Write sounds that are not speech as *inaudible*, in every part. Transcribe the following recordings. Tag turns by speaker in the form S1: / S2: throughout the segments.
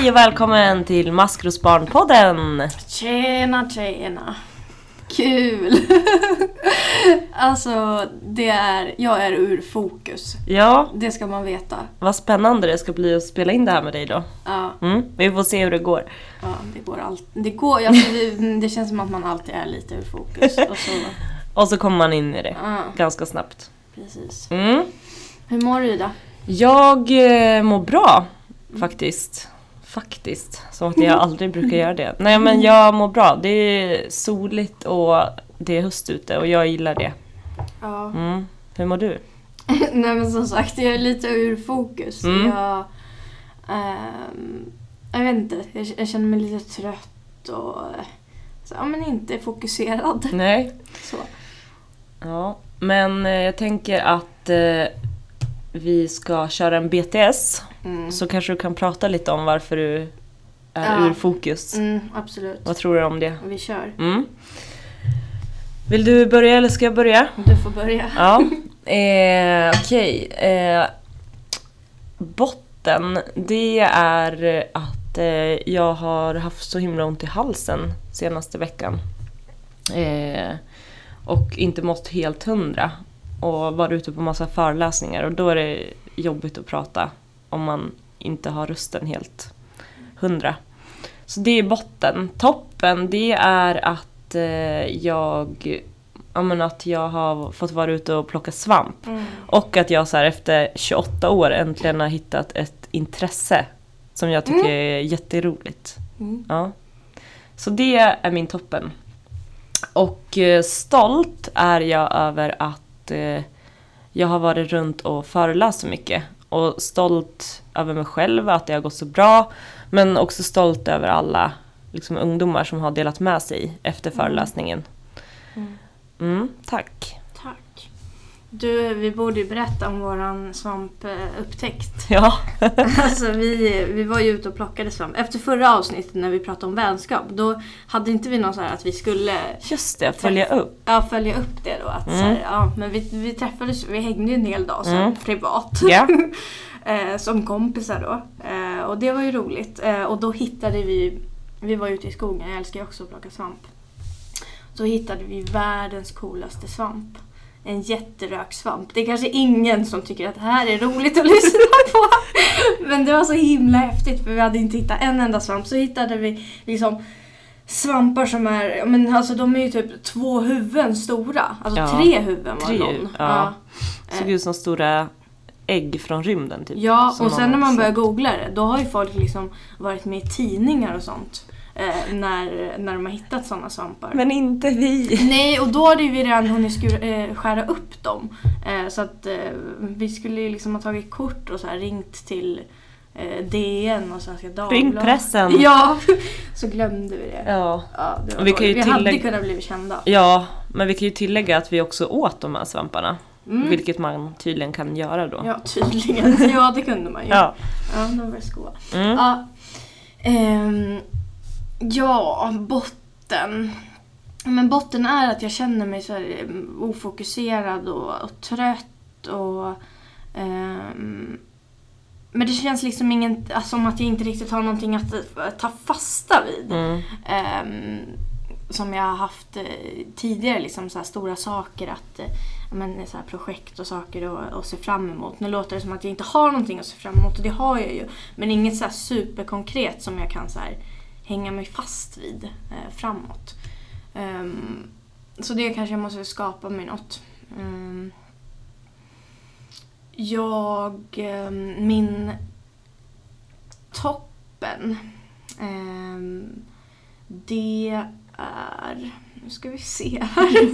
S1: Hej och välkommen till Maskrosbarnpodden!
S2: Tjena, tjena. Kul! *laughs* alltså, det är, jag är ur fokus.
S1: Ja,
S2: Det ska man veta.
S1: vad spännande det ska bli att spela in det här med dig då.
S2: Ja,
S1: Mm, vi får se hur det går.
S2: ja det går allt. Det, går, alltså, det, det känns som att man alltid är lite ur fokus. Och så, *laughs*
S1: Och så kommer man in i det
S2: ja,
S1: ganska snabbt.
S2: precis.
S1: Mm.
S2: Hur mår du Ida?
S1: Jag eh, mår bra faktiskt. Faktiskt, som att jag aldrig brukar göra det. Nej men jag mår bra. Det är soligt och det är höst ute och jag gillar det.
S2: Ja.
S1: Mm. Hur mår du? *laughs*
S2: Nej men som sagt, jag är lite ur fokus.
S1: Mm.
S2: Jag, ehm, jag vet inte, jag, jag känner mig lite trött och så, ja, men inte fokuserad.
S1: Nej?
S2: Så.
S1: Ja, men eh, jag tänker att eh, vi ska köra en BTS.
S2: Mm.
S1: Så kanske du kan prata lite om varför du är
S2: Ja.
S1: ur fokus.
S2: Mm, absolut.
S1: Vad tror du om det?
S2: Vi kör.
S1: Mm. Vill du börja eller ska jag börja?
S2: Du får börja.
S1: Ja. Eh, Okej. Eh, botten, det är att eh, jag har haft så himla ont i halsen senaste veckan. Eh, och inte mått helt hundra. Och varit ute på massa föreläsningar och då är det jobbigt att prata om man inte har rösten helt hundra. Så det är botten. Toppen, det är att eh, jag ja, men att jag har fått vara ute och plocka svamp.
S2: Mm.
S1: Och att jag så här, efter 28 år äntligen har hittat ett intresse som jag tycker är jätteroligt.
S2: Mm.
S1: Ja. Så det är min toppen. Och eh, stolt är jag över att eh, jag har varit runt och föreläst så mycket. Och stolt över mig själv, att det har gått så bra. Men också stolt över alla liksom, ungdomar som har delat med sig efter föreläsningen.
S2: Mm.
S1: Mm. Tack.
S2: Du, vi borde ju berätta om våran svampupptäckt. *laughs*
S1: Ja. *laughs*
S2: alltså vi, vi var ju ute och plockade svamp. Efter förra avsnittet när vi pratade om vänskap, då hade inte vi någon så här att vi skulle
S1: Just det, följa upp.
S2: ja, följa upp det då. Att så
S1: Mm.
S2: här, ja, men vi, vi träffades, vi hängde ju en hel dag sen
S1: Mm.
S2: privat. *laughs* Eh, som kompisar då. Eh, och det var ju roligt. Eh, och då hittade vi, vi var ute i skogen, jag älskar ju också att plocka svamp. Så hittade vi världens coolaste svamp. En jätteröksvamp. Det är kanske ingen som tycker att det här är roligt att *laughs* lyssna på. Men det var så himla häftigt för vi hade inte hittat en enda svamp. Så hittade vi liksom svampar som är, ja, men alltså de är ju typ två huvuden stora. Alltså
S1: Ja,
S2: tre huvuden var
S1: tre,
S2: någon.
S1: ja.
S2: Eh,
S1: Såg ut som stora ägg från rymden typ.
S2: Ja, och sen när man börjar googla det, då har ju folk liksom varit med i tidningar och sånt. Eh, när, när de har hittat sådana svampar.
S1: Men inte vi.
S2: Nej, och då hade ju vi redan hunnit skur, eh, skära upp dem. Eh, så att eh, vi skulle ju liksom ha tagit kort och så här ringt till eh, DN och Svenska Dagbladet.
S1: Ring pressen.
S2: Ja, *laughs* så glömde vi det.
S1: Ja.
S2: Ja, det var
S1: vi kan ju
S2: vi hade kunnat bli kända.
S1: ja, men vi kan ju tillägga att vi också åt de här svamparna.
S2: Mm.
S1: Vilket man tydligen kan göra då.
S2: Ja, tydligen. *laughs* Ja, det kunde man ju.
S1: Ja.
S2: ja de var goda.
S1: Mm.
S2: Ja, ehm, ja, botten. Men botten är att jag känner mig så em, ofokuserad och, och trött och... ehm, men det känns liksom ingen, alltså, som att jag inte riktigt har någonting att eh, ta fasta vid.
S1: Mm.
S2: Ehm, som jag har haft eh, tidigare, liksom så stora saker att eh, men, så projekt och saker att, att se fram emot. Nu låter det som att jag inte har någonting att se fram emot och det har jag ju. Men inget så här superkonkret som jag kan så här, hänga mig fast vid eh, framåt. Ehm, så det kanske jag måste skapa mig något. Ehm, jag, ehm, min toppen det är... Nu ska vi se här. *laughs*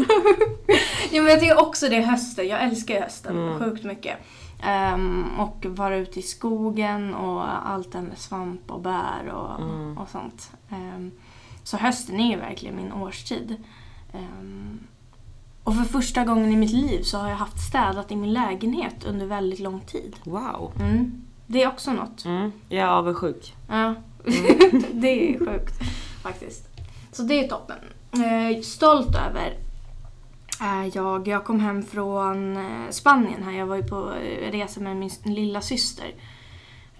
S2: ja, men jag tycker också det är hösten. Jag älskar hösten
S1: Mm.
S2: sjukt mycket. Ehm, och vara ute i skogen och allt det här med svamp och bär och,
S1: Mm.
S2: och sånt. Ehm, så hösten är ju verkligen min årstid. Ehm, och för första gången i mitt liv så har jag haft städat i min lägenhet under väldigt lång tid.
S1: Wow.
S2: Mm. Det är också något.
S1: Mm. Jag är avundsjuk.
S2: Ja, *laughs* det är sjukt faktiskt. Så det är toppen. Eh, stolt över Eh, jag. Jag kom hem från eh, Spanien här. Jag var ju på eh, resa med min lilla syster.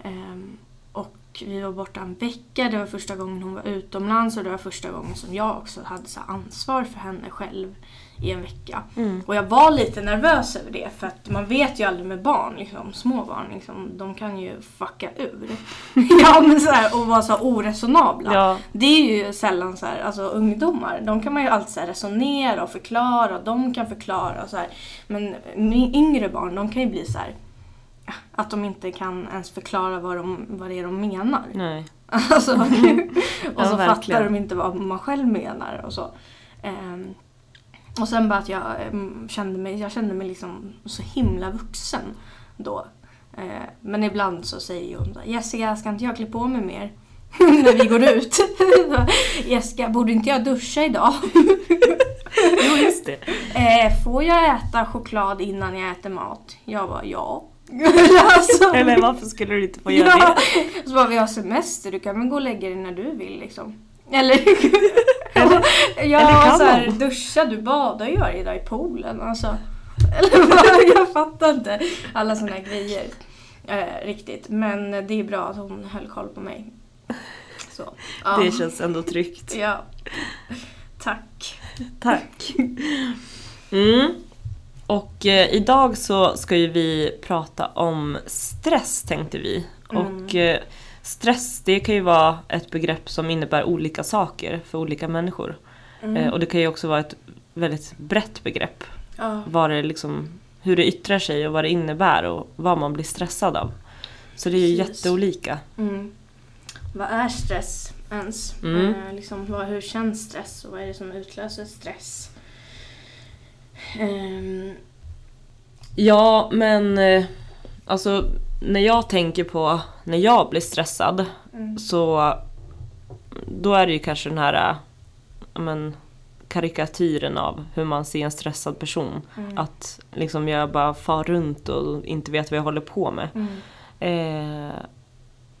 S2: Ehm, och vi var borta en vecka. Det var första gången hon var utomlands och det var första gången som jag också hade så ansvar för henne själv i en vecka.
S1: Mm.
S2: Och jag var lite nervös över det för att man vet ju aldrig med barn, liksom, små barn, liksom, de kan ju fucka ur. *laughs* ja men så här, och vara så oresonabla.
S1: Ja,
S2: Det är ju sällan så här, alltså ungdomar, de kan man ju alltid så här resonera och förklara och de kan förklara och så här. Men yngre barn, de kan ju bli så här att de inte kan ens förklara vad, de, vad det är de menar.
S1: nej. *laughs*
S2: Alltså, och
S1: Ja,
S2: så
S1: verkligen.
S2: fattar de inte vad man själv menar och så. Ehm, och sen bara att jag em, kände mig, jag kände mig liksom så himla vuxen då. Eh, men ibland så säger hon Jessica, ska inte jag klä på mig mer? *laughs* När vi går ut. *laughs* Jessica, borde inte jag duscha idag? *laughs*
S1: Jo, just det.
S2: Eh, får jag äta choklad innan jag äter mat? Jag bara, ja. alltså,
S1: Eller varför skulle du inte få göra
S2: ja.
S1: det?
S2: Så bara, vi har semester, du kan väl gå och lägga dig när du vill liksom. Eller,
S1: Eller- *laughs*
S2: ja,
S1: eller kan
S2: så här,
S1: man?
S2: duscha, du badar ju varje dag i poolen. Alltså. *laughs* Eller vad, jag fattar inte alla såna grejer eh, riktigt. Men det är bra att hon höll koll på mig. Så, ja.
S1: Det känns ändå tryggt.
S2: Ja. Tack.
S1: Tack. Mm. Och eh, idag så ska ju vi prata om stress tänkte vi.
S2: Mm.
S1: Och eh, stress det kan ju vara ett begrepp som innebär olika saker för olika människor.
S2: Mm.
S1: Eh, och det kan ju också vara ett väldigt brett begrepp.
S2: Ja.
S1: Vad det liksom, hur det yttrar sig och vad det innebär och vad man blir stressad av. Så det är ju
S2: Precis.
S1: jätteolika.
S2: Mm. Vad är stress ens?
S1: Mm.
S2: Eh, liksom, vad, hur känns stress och vad är det som utlöser stress? Ehm,
S1: Ja, men eh, alltså när jag tänker på när jag blir stressad
S2: mm.
S1: så då är det ju kanske den här ja, men, karikatyren av hur man ser en stressad person.
S2: Mm.
S1: Att liksom jag bara far runt och inte vet vad jag håller på med.
S2: Mm.
S1: Eh,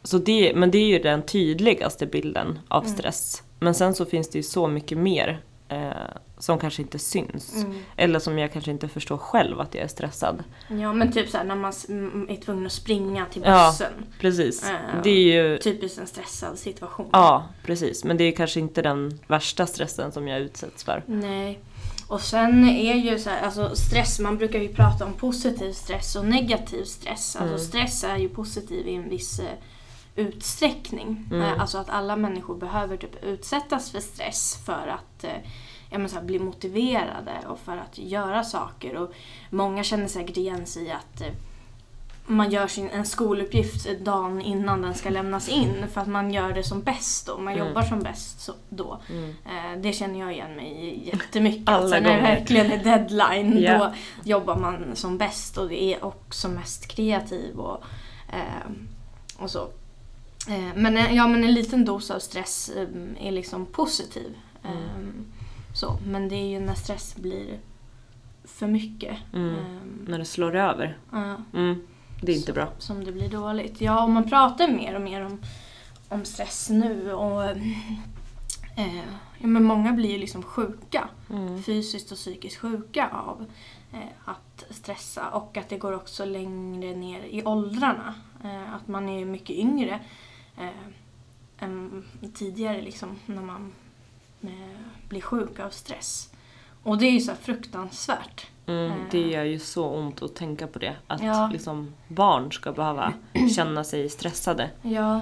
S1: så det, men det är ju den tydligaste bilden av
S2: Mm.
S1: stress. Men sen så finns det ju så mycket mer eh, som kanske inte syns.
S2: Mm.
S1: Eller som jag kanske inte förstår själv att jag är stressad.
S2: Ja men typ såhär när man är tvungen att springa till
S1: Ja.
S2: bussen.
S1: Precis.
S2: Eh,
S1: Det är ju...
S2: Typiskt en stressad situation.
S1: Ja, precis. Men det är kanske inte den värsta stressen som jag utsätts för.
S2: Nej. Och sen är ju så här, alltså stress, man brukar ju prata om positiv stress och negativ stress. Alltså
S1: Mm.
S2: stress är ju positiv i en viss eh, utsträckning.
S1: Mm.
S2: Eh, alltså att alla människor behöver typ utsättas för stress för att ja, men så här, bli motiverade och för att göra saker. Och många känner säkert igen sig i att eh, man gör sin, en skoluppgift dagen innan den ska lämnas in för att man gör det som bäst då. Man
S1: Mm.
S2: jobbar som bäst så, då.
S1: Mm.
S2: Eh, det känner jag igen mig i jättemycket. *laughs*
S1: Alla
S2: alltså, när det verkligen är deadline *laughs*
S1: Ja.
S2: då jobbar man som bäst och är också mest kreativ och, eh, och så. Eh, men, eh, ja, men en liten dos av stress eh, är liksom positiv.
S1: Mm.
S2: Så, men det är ju när stress blir för mycket.
S1: Mm.
S2: eh,
S1: När det slår över.
S2: ja,
S1: Mm. Det är inte
S2: så-
S1: bra.
S2: Som det blir dåligt. Ja, och man pratar mer och mer om, om stress nu och eh, ja, men många blir ju liksom sjuka.
S1: Mm.
S2: Fysiskt och psykiskt sjuka av eh, att stressa och att det går också längre ner i åldrarna. Eh, att man är mycket yngre än tidigare liksom när man blir sjuk av stress. Och det är ju så fruktansvärt.
S1: Mm.
S2: Eh.
S1: Det gör ju så ont att tänka på det. Att
S2: Ja.
S1: liksom barn ska behöva *clears throat* känna sig stressade.
S2: Ja.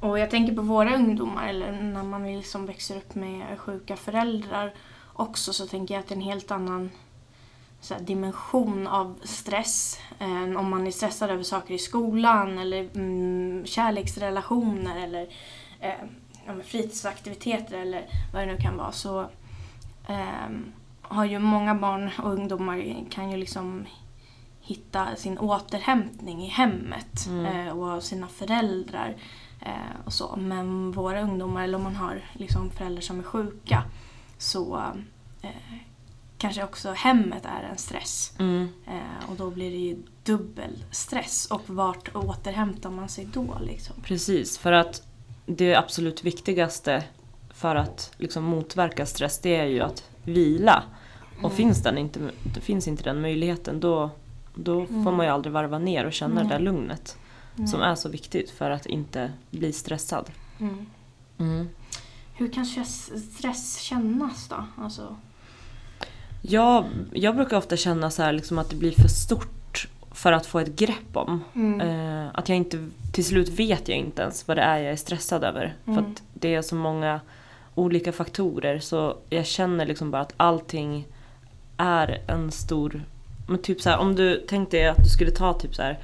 S2: Och jag tänker på våra ungdomar, eller när man liksom växer upp med sjuka föräldrar också, så tänker jag att det är en helt annan här, dimension av stress. än om man är stressad över saker i skolan eller mm, kärleksrelationer eller eh, ja, fritidsaktiviteter eller vad det nu kan vara. Så ehm, har ju många barn och ungdomar kan ju liksom hitta sin återhämtning i hemmet
S1: Mm.
S2: eh, och av sina föräldrar. Eh, och så. Men våra ungdomar, eller om man har liksom föräldrar som är sjuka, så eh, kanske också hemmet är en stress.
S1: Mm.
S2: Eh, och då blir det ju dubbel stress. Och vart återhämtar man sig då? Liksom?
S1: Precis, för att det absolut viktigaste för att liksom motverka stress det är ju att vila. Och
S2: Mm.
S1: finns, den inte, finns inte den möjligheten då, då får
S2: Mm.
S1: man ju aldrig varva ner och känna det där lugnet. som är så viktigt för att inte bli stressad.
S2: Mm.
S1: Mm.
S2: Hur kan stress, stress kännas då? Alltså,
S1: Jag, jag brukar ofta känna så här, liksom att det blir för stort för att få ett grepp om.
S2: mm.
S1: Eh, att jag inte, till slut vet jag inte ens vad det är jag är stressad över. För
S2: Mm.
S1: att det är så många olika faktorer så jag känner liksom bara att allting är en stor... Men typ så här, om du tänkte att du skulle ta typ så här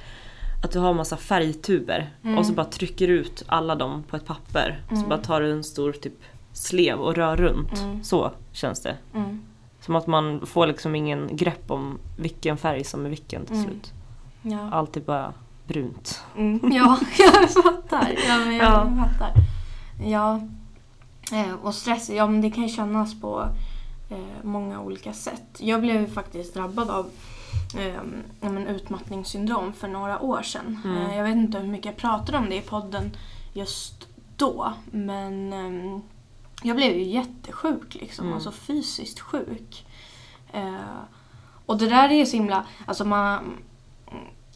S1: att du har massa färgtuber
S2: Mm.
S1: och så bara trycker ut alla dem på ett papper. Så
S2: Mm.
S1: bara tar du en stor typ slev och rör runt.
S2: Mm.
S1: Så känns det.
S2: Mm.
S1: Som att man får liksom ingen grepp om vilken färg som är vilken till
S2: Mm.
S1: slut.
S2: Ja.
S1: Allt är bara brunt.
S2: Mm. *laughs* ja, jag fattar. Ja, men jag
S1: Ja.
S2: fattar. Ja. Eh, och stress, ja men det kan ju kännas på eh, många olika sätt. Jag blev ju faktiskt drabbad av eh, men utmattningssyndrom för några år sedan.
S1: Mm.
S2: Eh, jag vet inte hur mycket jag pratade om det i podden just då. Men eh, jag blev ju jättesjuk liksom.
S1: Mm.
S2: Alltså fysiskt sjuk. Eh, och det där är ju så himla, alltså man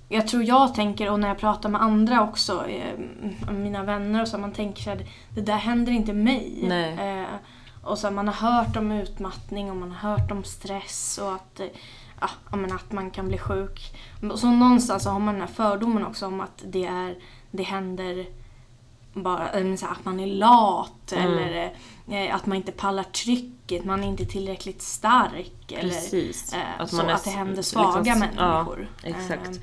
S2: jag tror jag tänker, och när jag pratar med andra också, eh, mina vänner och så, man tänker så här, det där händer inte mig. Eh, och så man har hört om utmattning och man har hört om stress och att, eh, ja, menar, att man kan bli sjuk. Så någonstans så har man den här fördomen också om att det, är, det händer bara eh, här, att man är lat
S1: Mm.
S2: eller eh, att man inte pallar trycket, man är inte tillräckligt stark. Eller,
S1: Precis.
S2: Eh,
S1: Att
S2: så att det händer
S1: liksom
S2: svaga
S1: s-
S2: människor.
S1: ja, exakt.
S2: Eh,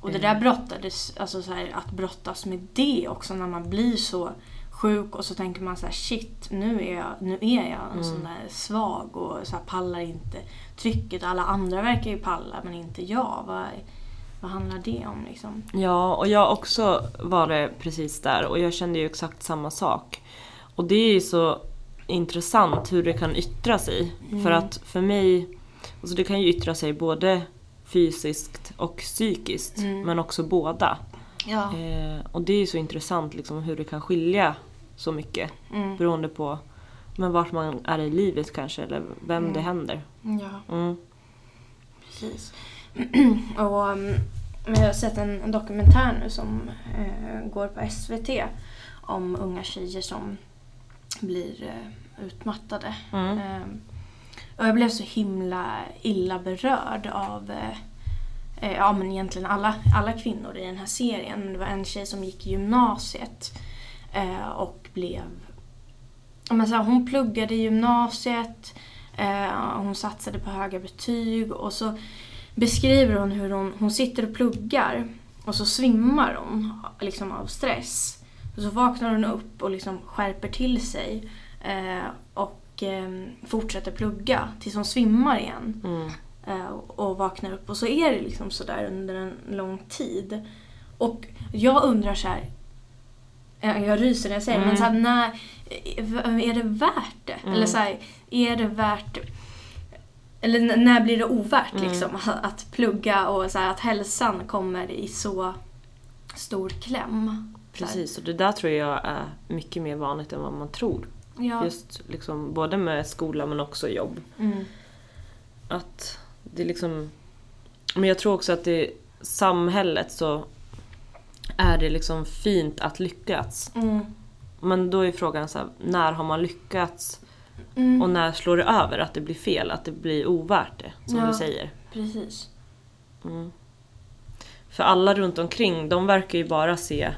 S2: och det där brottades, alltså så här, att brottas med det också när man blir så sjuk och så tänker man så här: shit nu är jag, nu är jag en
S1: Mm.
S2: sån där svag och så här, pallar inte trycket. Alla andra verkar ju palla men inte jag. Vad, vad handlar det om liksom?
S1: Ja, och jag också var det precis där och jag kände ju exakt samma sak. Och det är ju så intressant hur det kan yttra sig.
S2: Mm.
S1: För att för mig, alltså det kan ju yttra sig både fysiskt och psykiskt,
S2: Mm.
S1: men också båda.
S2: Ja.
S1: Eh, och det är ju så intressant liksom hur det kan skilja så mycket
S2: Mm.
S1: beroende på men vart man är i livet kanske eller vem
S2: Mm.
S1: det händer.
S2: ja.
S1: Mm.
S2: Precis. *clears throat* och um, jag har sett en, en dokumentär nu som eh, går på SVT om unga tjejer som blir eh, utmattade.
S1: Mm.
S2: Och jag blev så himla illa berörd av eh, eh, ja, men egentligen alla, alla kvinnor i den här serien. Det var en tjej som gick i gymnasiet eh, och blev... Men så här, hon pluggade i gymnasiet, eh, hon satsade på höga betyg och så beskriver hon hur hon, hon sitter och pluggar och så svimmar hon liksom av stress. Och så vaknar hon upp och liksom skärper till sig eh, och eh, fortsätter plugga tills hon svimmar igen
S1: Mm.
S2: eh, och vaknar upp. Och så är det liksom sådär under en lång tid. Och jag undrar så här. Jag ryser när jag säger det, men
S1: Mm.
S2: så här, när, eh, är det värt det?
S1: Mm.
S2: Eller så här, är det värt eller när blir det ovärt
S1: Mm.
S2: liksom, *laughs* att plugga och så här, att hälsan kommer i så stor kläm?
S1: Precis, och det där tror jag är mycket mer vanligt än vad man tror.
S2: Ja.
S1: Just liksom, både med skola men också jobb.
S2: Mm.
S1: Att det liksom... Men jag tror också att i samhället så är det liksom fint att lyckas.
S2: Mm.
S1: Men då är frågan så här, när har man lyckats?
S2: Mm.
S1: Och när slår det över att det blir fel? Att det blir ovärt det, som
S2: Ja.
S1: du säger.
S2: Precis.
S1: Mm. För alla runt omkring, de verkar ju bara se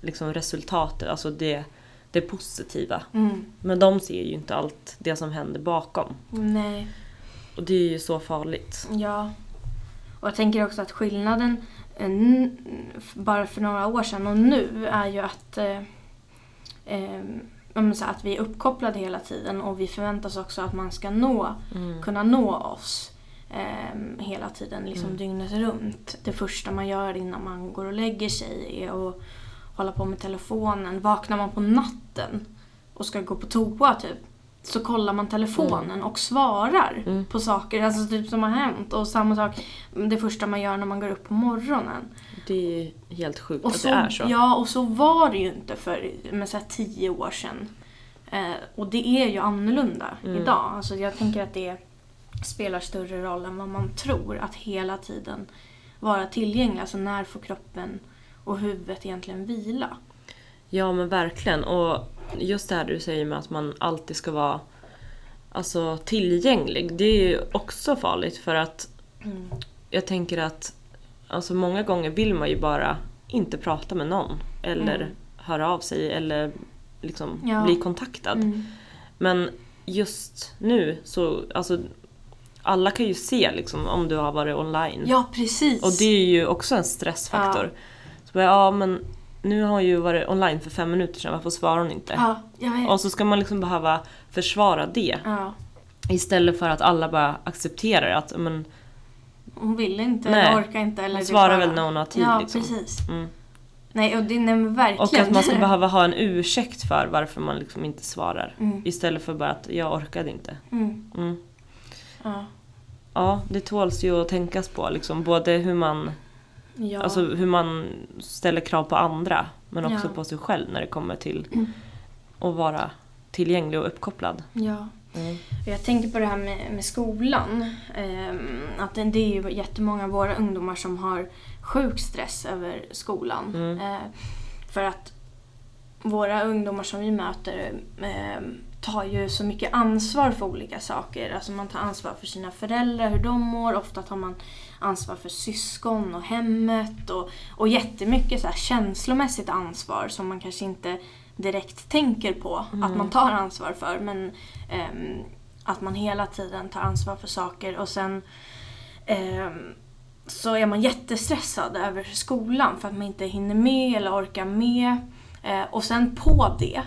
S1: liksom resultatet, alltså det, det positiva.
S2: Mm.
S1: Men de ser ju inte allt det som händer bakom.
S2: Nej.
S1: Och det är ju så farligt.
S2: Ja. Och jag tänker också att skillnaden eh, bara för några år sedan och nu är ju att, eh, eh, att vi är uppkopplade hela tiden och vi förväntas också att man ska nå,
S1: Mm.
S2: kunna nå oss eh, hela tiden, liksom
S1: Mm.
S2: dygnet runt. Det första man gör innan man går och lägger sig är att hålla på med telefonen. Vaknar man på natten och ska gå på toa typ, så kollar man telefonen och svarar
S1: Mm.
S2: på saker alltså typ som har hänt. Och samma sak det första man gör när man går upp på morgonen.
S1: Det är helt sjukt
S2: Och
S1: att
S2: så,
S1: det är så.
S2: Ja, och så var det ju inte för med så tio år sedan. Eh, och det är ju annorlunda
S1: Mm.
S2: idag. Alltså jag tänker att det spelar större roll än vad man tror. Att hela tiden vara tillgänglig. Alltså när får kroppen och huvudet egentligen vila.
S1: Ja men verkligen. Och just det här du säger med att man alltid ska vara alltså, tillgänglig. Det är ju också farligt för att
S2: Mm.
S1: jag tänker att alltså, många gånger vill man ju bara inte prata med någon. Eller
S2: Mm.
S1: höra av sig eller liksom
S2: Ja.
S1: bli kontaktad.
S2: Mm.
S1: Men just nu så, alltså alla kan ju se liksom om du har varit online.
S2: Ja, precis.
S1: Och det är ju också en stressfaktor. Så bara, ja men nu har hon ju varit online för fem minuter sedan, varför svarar hon inte?
S2: Ja, jag vet.
S1: Och så ska man liksom behöva försvara det.
S2: Ja.
S1: Istället för att alla bara accepterar att men,
S2: Hon vill inte
S1: Nej.
S2: eller orkar inte. Eller
S1: hon svarar
S2: bara...
S1: väl när hon har tid.
S2: Ja,
S1: liksom.
S2: precis.
S1: Mm.
S2: Nej, och det, nej verkligen.
S1: Och att man ska *laughs* behöva ha en ursäkt för varför man liksom inte svarar.
S2: Mm.
S1: Istället för bara att jag orkade inte.
S2: Mm.
S1: Mm.
S2: Ja.
S1: Ja, det tåls ju att tänkas på. Liksom, både hur man,
S2: Ja.
S1: alltså, hur man ställer krav på andra men också
S2: Ja.
S1: på sig själv när det kommer till
S2: Mm.
S1: att vara tillgänglig och uppkopplad.
S2: ja.
S1: Mm.
S2: Jag tänker på det här med, med skolan. Ehm, att det, det är ju jättemånga av våra ungdomar som har sjuk stress över skolan.
S1: Mm.
S2: Eh, för att våra ungdomar som vi möter eh, tar ju så mycket ansvar för olika saker. Alltså man tar ansvar för sina föräldrar, hur de mår. Ofta tar man ansvar för syskon och hemmet. Och, och jättemycket så här känslomässigt ansvar som man kanske inte direkt tänker på att man tar ansvar för. Men ehm, att man hela tiden tar ansvar för saker. Och sen ehm, så är man jättestressad över skolan för att man inte hinner med eller orkar med. Eh, och sen på det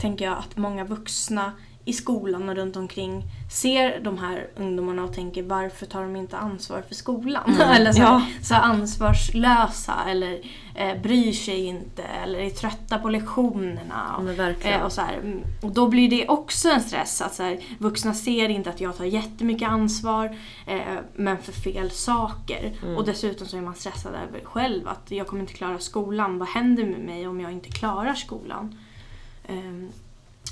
S2: tänker jag att många vuxna i skolan och runt omkring ser de här ungdomarna och tänker varför tar de inte ansvar för skolan? *laughs* eller så,
S1: Ja.
S2: så ansvarslösa eller eh, bryr sig inte eller är trötta på lektionerna.
S1: Verkligen.
S2: Eh, och, så här, mm, och då blir det också en stress att så här, vuxna ser inte att jag tar jättemycket ansvar eh, men för fel saker.
S1: Mm.
S2: Och dessutom så är man stressad över själv att jag kommer inte klara skolan. Vad händer med mig om jag inte klarar skolan? Ehm,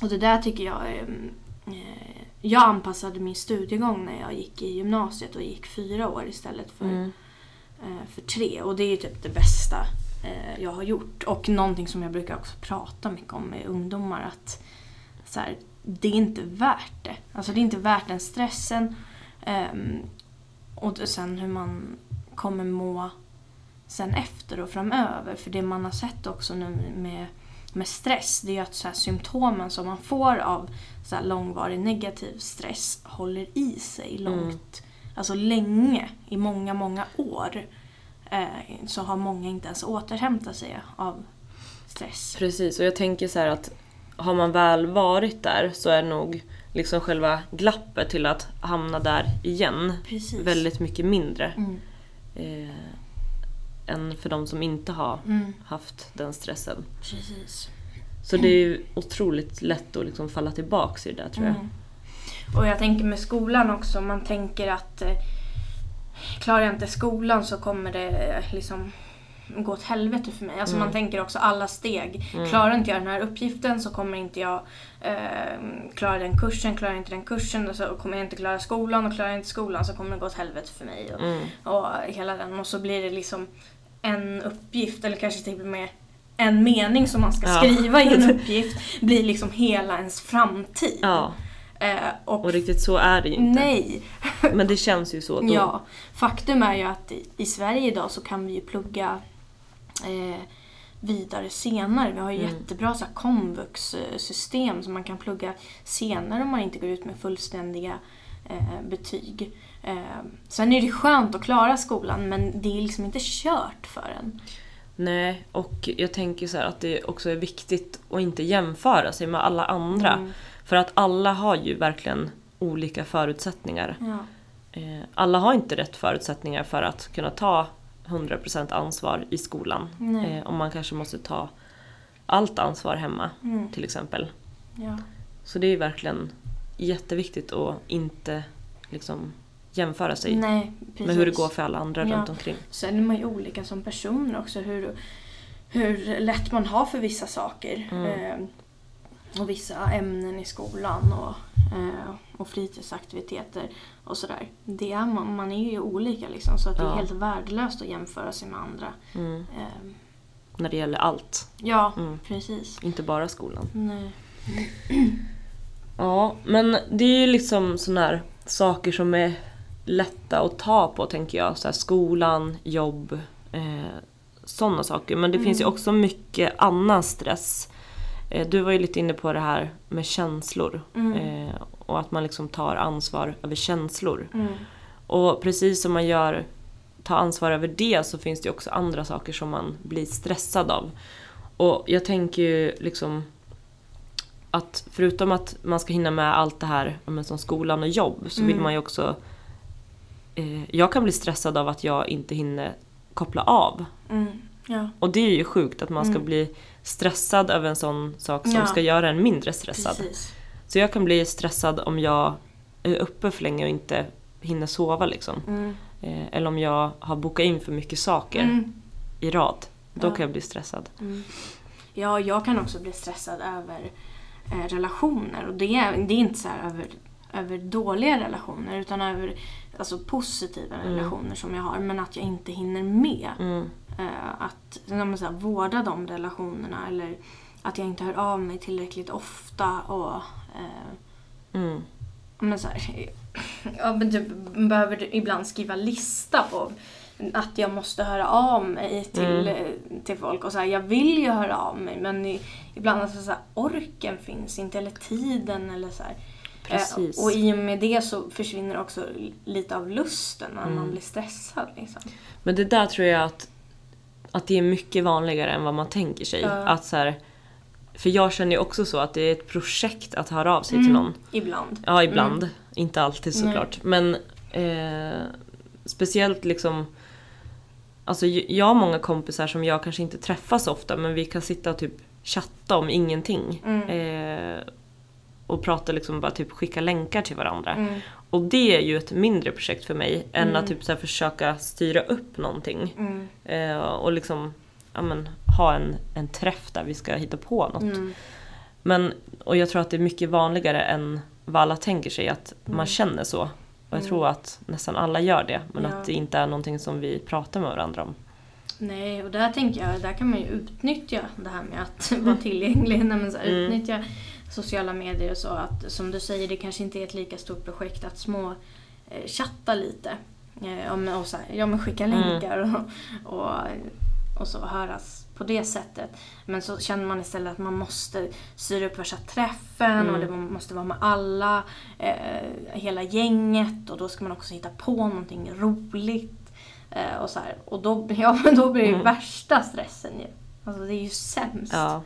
S2: och det där tycker jag ehm, eh, jag anpassade min studiegång när jag gick i gymnasiet och gick fyra år istället för,
S1: Mm.
S2: eh, för tre. Och det är ju typ det bästa eh, jag har gjort. Och någonting som jag brukar också prata mycket om med ungdomar. att så här, Det är inte värt det. Alltså det är inte värt den stressen. ehm, och sen hur man kommer må sen efter och framöver. För det man har sett också nu med, med stress det är att så här, symptomen som man får av så här, långvarig negativ stress håller i sig långt, alltså länge, i många, många år. Eh, så har många inte ens återhämtat sig av stress.
S1: Precis, och jag tänker så att har man väl varit där så är nog liksom själva glappet till att hamna där igen
S2: Precis.
S1: väldigt mycket mindre
S2: Mm.
S1: eh, än för de som inte har
S2: Mm.
S1: haft den stressen.
S2: Precis.
S1: Så det är ju otroligt lätt att liksom falla tillbaks i det där tror jag.
S2: Mm. Och jag tänker med skolan också, man tänker att eh, klarar jag inte skolan så kommer det eh, liksom gå åt helvete för mig. Alltså
S1: Mm.
S2: man tänker också alla steg.
S1: Mm.
S2: Klarar inte jag den här uppgiften så kommer inte jag eh, klara den kursen. Klarar jag inte den kursen så kommer jag inte klara skolan och klarar jag inte skolan så kommer det gå åt helvete för mig. Och,
S1: Mm.
S2: och hela den. Och så blir det liksom en uppgift eller kanske till och med en mening som man ska
S1: Ja.
S2: skriva i en *laughs* uppgift blir liksom hela ens framtid.
S1: Ja,
S2: Eh, och
S1: och riktigt så är det ju inte.
S2: Nej. *laughs*
S1: Men det känns ju så. Då.
S2: Ja. Faktum är ju att i, i Sverige idag så kan vi ju plugga eh, vidare senare. Vi har ju
S1: Mm.
S2: jättebra så komvux-system som man kan plugga senare om man inte går ut med fullständiga eh, betyg. Eh, sen är det skönt att klara skolan men det är liksom inte kört för en.
S1: Nej, och jag tänker så att det också är viktigt att inte jämföra sig med alla andra.
S2: Mm.
S1: För att alla har ju verkligen olika förutsättningar.
S2: Ja.
S1: Eh, alla har inte rätt förutsättningar för att kunna ta 100% ansvar i skolan.
S2: Nej.
S1: Eh, om man kanske måste ta allt ansvar hemma
S2: Mm.
S1: till exempel.
S2: Ja.
S1: Så det är verkligen jätteviktigt att inte liksom jämföra sig
S2: Nej,
S1: med hur det går för alla andra
S2: Ja.
S1: runt omkring.
S2: Sen är man ju olika som personer också. Hur, hur lätt man har för vissa saker.
S1: Mm.
S2: Eh, och vissa ämnen i skolan och, eh, och fritidsaktiviteter och sådär. Det är man, man är ju olika liksom. Så att det är
S1: Ja.
S2: helt värdelöst att jämföra sig med andra.
S1: Mm.
S2: Eh,
S1: När det gäller allt.
S2: Ja,
S1: Mm.
S2: precis.
S1: Inte bara skolan.
S2: Nej. *clears throat*
S1: Ja, men det är ju liksom sådana här saker som är lätta att ta på tänker jag. Så här, skolan, jobb, eh, sådana saker. Men det finns ju också mycket annan stress. Eh, du var ju lite inne på det här med känslor.
S2: Mm.
S1: Eh, och att man liksom tar ansvar över känslor.
S2: Mm.
S1: Och precis som man gör, tar ansvar över det så finns det ju också andra saker som man blir stressad av. Och jag tänker ju liksom att förutom att man ska hinna med allt det här men som skolan och jobb så vill
S2: Mm.
S1: man ju också... Eh, jag kan bli stressad av att jag inte hinner koppla av.
S2: Mm. Ja,
S1: Och det är ju sjukt att man ska
S2: Mm.
S1: bli stressad över en sån sak som
S2: Ja.
S1: ska göra en mindre stressad.
S2: precis.
S1: Så jag kan bli stressad om jag är uppe för länge och inte hinner sova liksom.
S2: Mm.
S1: Eh, eller om jag har bokat in för mycket saker
S2: Mm.
S1: i rad. Då
S2: Ja.
S1: kan jag bli stressad.
S2: Mm. Ja, jag kan också bli stressad över eh, relationer. Och det är, det är inte så här över, över dåliga relationer utan över alltså, positiva
S1: Mm.
S2: relationer som jag har. Men att jag inte hinner med.
S1: Mm.
S2: Eh, att så här, vårda de relationerna eller att jag inte hör av mig tillräckligt ofta. Och, eh,
S1: Mm.
S2: men så här, *laughs* ja, men du behöver ibland skriva lista på att jag måste höra av mig till,
S1: Mm.
S2: eh, till folk. Och så här, jag vill ju höra av mig men ibland alltså, så här, orken finns inte eller tiden. Eller så här.
S1: Precis.
S2: Eh, och i och med det så försvinner också lite av lusten när man
S1: Mm.
S2: blir stressad. Liksom.
S1: Men det där tror jag att, att det är mycket vanligare än vad man tänker sig.
S2: Ja.
S1: Att så här, för jag känner ju också så att det är ett projekt att höra av sig
S2: Mm.
S1: till någon.
S2: Ibland.
S1: Ja, ibland. Inte alltid
S2: Nej.
S1: såklart. Men eh, speciellt liksom... Alltså jag har många kompisar som jag kanske inte träffar så ofta men vi kan sitta och typ chatta om ingenting.
S2: Mm.
S1: Eh, och prata liksom bara typ skicka länkar till varandra.
S2: Mm.
S1: Och det är ju ett mindre projekt för mig än
S2: Mm.
S1: att typ så försöka styra upp någonting.
S2: Mm.
S1: Eh, och liksom ja, men, ha en, en träff där vi ska hitta på något.
S2: Mm.
S1: Men, och jag tror att det är mycket vanligare än vad alla tänker sig att
S2: Mm.
S1: man känner så. Och jag
S2: Mm.
S1: tror att nästan alla gör det. Men
S2: Ja.
S1: att det inte är någonting som vi pratar med varandra om.
S2: Nej, och där tänker jag, där kan man ju utnyttja det här med att vara tillgänglig. Nej, men så här,
S1: Mm.
S2: Utnyttja sociala medier och så. Att, som du säger, det kanske inte är ett lika stort projekt att små eh, chatta lite. Eh, om- och så här, ja, men skicka
S1: Mm.
S2: länkar och, och, och så höras på det sättet. Men så känner man istället att man måste styra upp värsta träffen
S1: Mm.
S2: och det måste vara med alla, eh, hela gänget och då ska man också hitta på någonting roligt. Eh, och, så här. och då, *laughs* ja, men då blir det
S1: Mm.
S2: värsta stressen ju. Alltså det är ju sämst.
S1: Ja.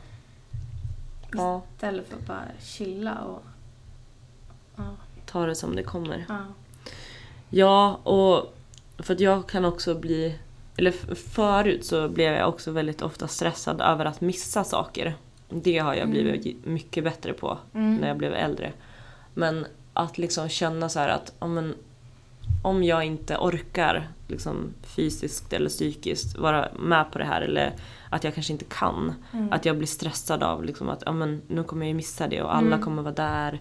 S1: Ja,
S2: Istället för att bara chilla och... Ja.
S1: ta det som det kommer.
S2: ja.
S1: Ja, och för att jag kan också bli... Eller förut så blev jag också väldigt ofta stressad över att missa saker. Det har jag blivit mycket bättre på
S2: Mm.
S1: när jag blev äldre. Men att liksom känna så att om, om jag inte orkar liksom fysiskt eller psykiskt vara med på det här eller att jag kanske inte kan.
S2: Mm.
S1: Att jag blir stressad av liksom att ja, men, nu kommer jag missa det och alla
S2: Mm.
S1: kommer vara där.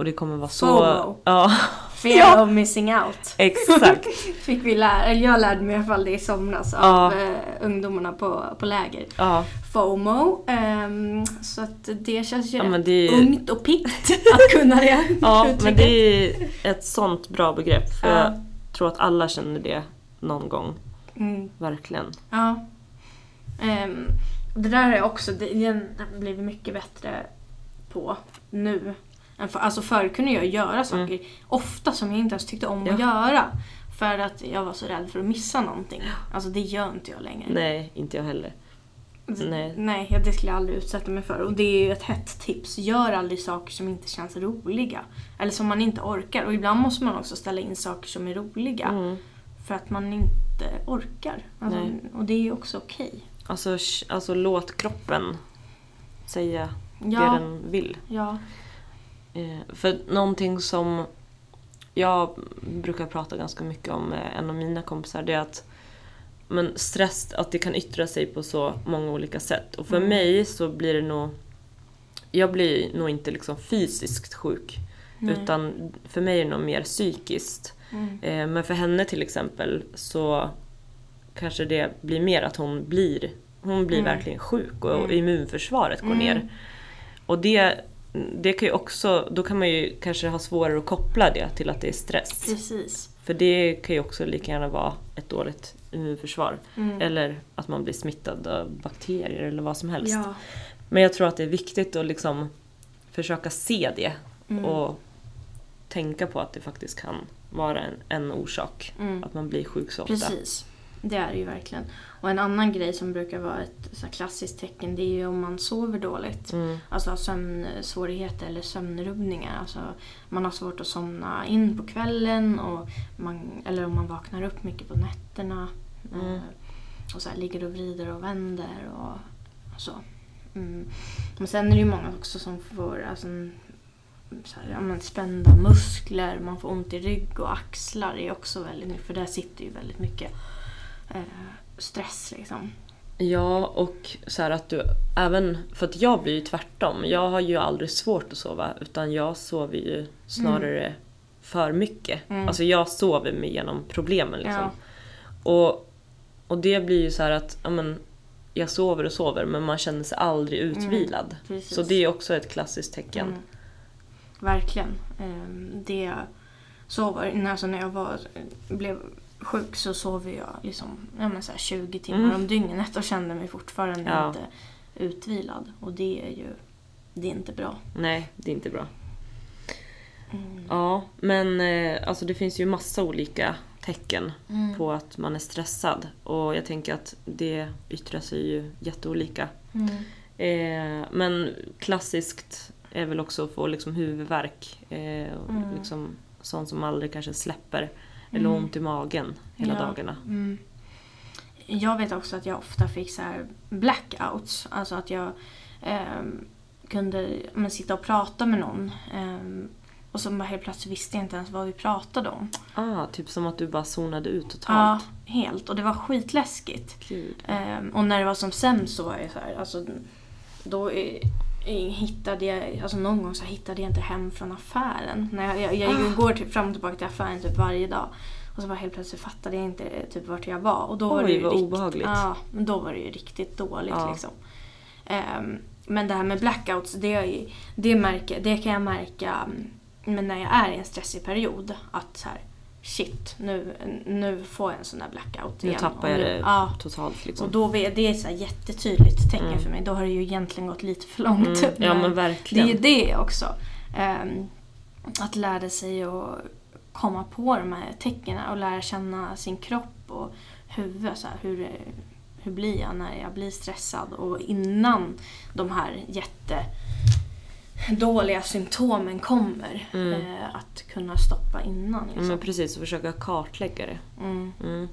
S1: Och det kommer vara så...
S2: FOMO.
S1: Ja,
S2: Fear
S1: Ja.
S2: of missing out.
S1: exakt. *laughs*
S2: Fick vi lära, eller jag lärde mig i alla fall det i somras
S1: Ja.
S2: av eh, ungdomarna på, på läger.
S1: Ja,
S2: FOMO. ehm, så att det känns ju
S1: ja
S2: rätt
S1: det är,
S2: ungt och piggt att kunna det *laughs*
S1: ja, men det är ett sånt bra begrepp. För
S2: Ja.
S1: jag tror att alla känner det någon gång.
S2: Mm.
S1: Verkligen.
S2: Ja. Ehm, det där jag också det, det har blivit mycket bättre på nu. För- Alltså förr kunde jag göra saker ofta som jag inte ens tyckte om att
S1: Mm. Ja.
S2: göra. För att jag var så rädd för att missa någonting. Alltså det gör inte jag längre.
S1: Nej, inte jag heller. Nej.
S2: Nej, jag- det skulle jag aldrig utsätta mig för. Och det är ju ett hett tips. Gör aldrig saker som inte känns roliga. Eller som man inte orkar. Och ibland måste man också ställa in saker som är roliga.
S1: Mm.
S2: För att man inte orkar. Alltså,
S1: Nej.
S2: och det är ju också okej.
S1: Alltså, sh- alltså låt kroppen säga det
S2: Ja,
S1: den vill.
S2: ja.
S1: Eh, för någonting som jag brukar prata ganska mycket om med en av mina kompisar det är att men stress att det kan yttra sig på så många olika sätt. Och för
S2: Mm.
S1: mig så blir det nog... Jag blir nog inte liksom fysiskt sjuk.
S2: Nej.
S1: Utan för mig är det nog mer psykiskt.
S2: Mm.
S1: Eh, men för henne till exempel så kanske det blir mer att hon blir hon blir
S2: Mm.
S1: verkligen sjuk och
S2: Mm.
S1: immunförsvaret går
S2: Mm.
S1: ner. Och det, det kan ju också, då kan man ju kanske ha svårare att koppla det till att det är stress.
S2: Precis.
S1: För det kan ju också lika gärna vara ett dåligt immunförsvar.
S2: Mm.
S1: Eller att man blir smittad av bakterier eller vad som helst.
S2: Ja.
S1: Men jag tror att det är viktigt att liksom försöka se det
S2: Mm.
S1: och tänka på att det faktiskt kan vara en, en orsak.
S2: Mm.
S1: Att man blir sjuk så ofta.
S2: Precis. Det är det ju verkligen. Och en annan grej som brukar vara ett så klassiskt tecken det är ju om man sover dåligt.
S1: Mm.
S2: Alltså sömnsvårigheter eller sömnrubbningar. Alltså man har svårt att somna in på kvällen och man, eller om man vaknar upp mycket på nätterna.
S1: Mm.
S2: Eh, och så här, ligger och vrider och vänder och så. Mm. Men sen är det ju många också som får alltså, så här, ja, men spända muskler, man får ont i rygg och axlar. Är också väldigt mycket, för där sitter ju väldigt mycket eh, stress liksom.
S1: Ja, och så här att du även... För att jag blir ju tvärtom. Jag har ju aldrig svårt att sova utan jag sover ju snarare för mycket.
S2: Mm.
S1: Alltså jag sover mig igenom problemen liksom.
S2: Ja.
S1: Och, och det blir ju så här att ja, men, jag sover och sover men man känner sig aldrig utvilad.
S2: Mm.
S1: Så det är också ett klassiskt tecken.
S2: Mm. Verkligen. Ehm, det, så var Alltså när jag var, blev sjuk så sov jag liksom, ja, så här 20 timmar
S1: Mm.
S2: om dygnet och kände mig fortfarande
S1: Ja.
S2: inte utvilad. Och det är ju det är inte bra.
S1: Nej, det är inte bra.
S2: Mm.
S1: Ja, men eh, alltså det finns ju massa olika tecken
S2: Mm.
S1: på att man är stressad. Och jag tänker att det yttrar sig ju jätteolika.
S2: Mm.
S1: Eh, men klassiskt är väl också att få liksom huvudvärk. Eh, och
S2: Mm.
S1: liksom sånt som aldrig kanske släpper. Eller
S2: Mm.
S1: ont i magen hela
S2: Ja.
S1: dagarna.
S2: Mm. Jag vet också att jag ofta fick så här blackouts. Alltså att jag ehm, kunde men, sitta och prata med någon. ehm, och så bara helt plötsligt visste jag inte ens vad vi pratade om.
S1: Ah, typ som att du bara zonade ut
S2: Ja,
S1: totalt.
S2: helt. Och det var skitläskigt. Ehm, och när det var som sämst så var jag så här, alltså, då eh, eh, hittade jag, alltså någon gång så hittade jag inte hem från affären. När jag, jag, jag
S1: Ah.
S2: går typ fram och tillbaka till affären typ varje dag. Och så bara helt plötsligt fattade jag inte eh, typ vart jag var. Och då var det
S1: Oj,
S2: ju
S1: vad
S2: rikt-
S1: obehagligt.
S2: Ja, men då var det ju riktigt dåligt
S1: Ja.
S2: liksom. Ehm, men det här med blackouts, det, det, märker, det kan jag märka mm, men när jag är i en stressig period. Att så här, shit, nu, nu får jag en sån där blackout
S1: Nu
S2: igen.
S1: tappar
S2: Och
S1: jag
S2: nu-
S1: det
S2: Ja,
S1: totalt liksom.
S2: och då det är ett jättetydligt tecken
S1: Mm.
S2: för mig. Då har det ju egentligen gått lite för långt.
S1: Mm, ja men
S2: det är
S1: verkligen.
S2: ju det också. Ehm, att lära sig att komma på de här tecknen och lära känna sin kropp och huvud. Så här, hur, hur blir jag när jag blir stressad? Och innan de här jättedåliga symptomen kommer.
S1: Mm.
S2: eh, att kunna stoppa innan. Liksom.
S1: men precis, och försöka kartlägga det.
S2: Mm.
S1: Mm.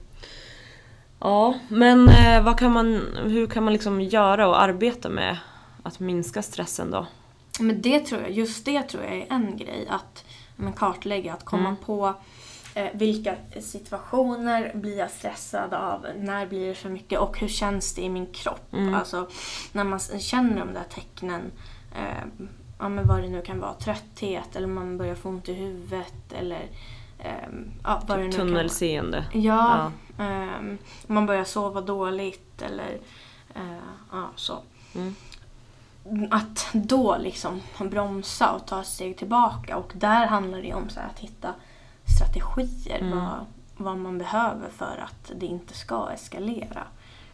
S1: Ja, men eh, vad kan man, hur kan man liksom göra och arbeta med att minska stressen då?
S2: Men det tror jag, just det tror jag är en grej. Att men, kartlägga, att komma
S1: Mm.
S2: på eh, vilka situationer blir jag stressad av, när blir det för mycket och hur känns det i min kropp?
S1: Mm.
S2: Alltså när man känner de där tecknen, eh, ja, men vad det nu kan vara, trötthet eller man börjar få ont i huvudet eller eh, ja, vad det nu
S1: Typ
S2: kan vara.
S1: tunnelseende.
S2: Ja, ehm, man börjar sova dåligt eller eh, ja, så.
S1: Mm.
S2: Att då liksom bromsa och ta ett steg tillbaka och där handlar det om så här att hitta strategier.
S1: Mm.
S2: Vad, vad man behöver för att det inte ska eskalera.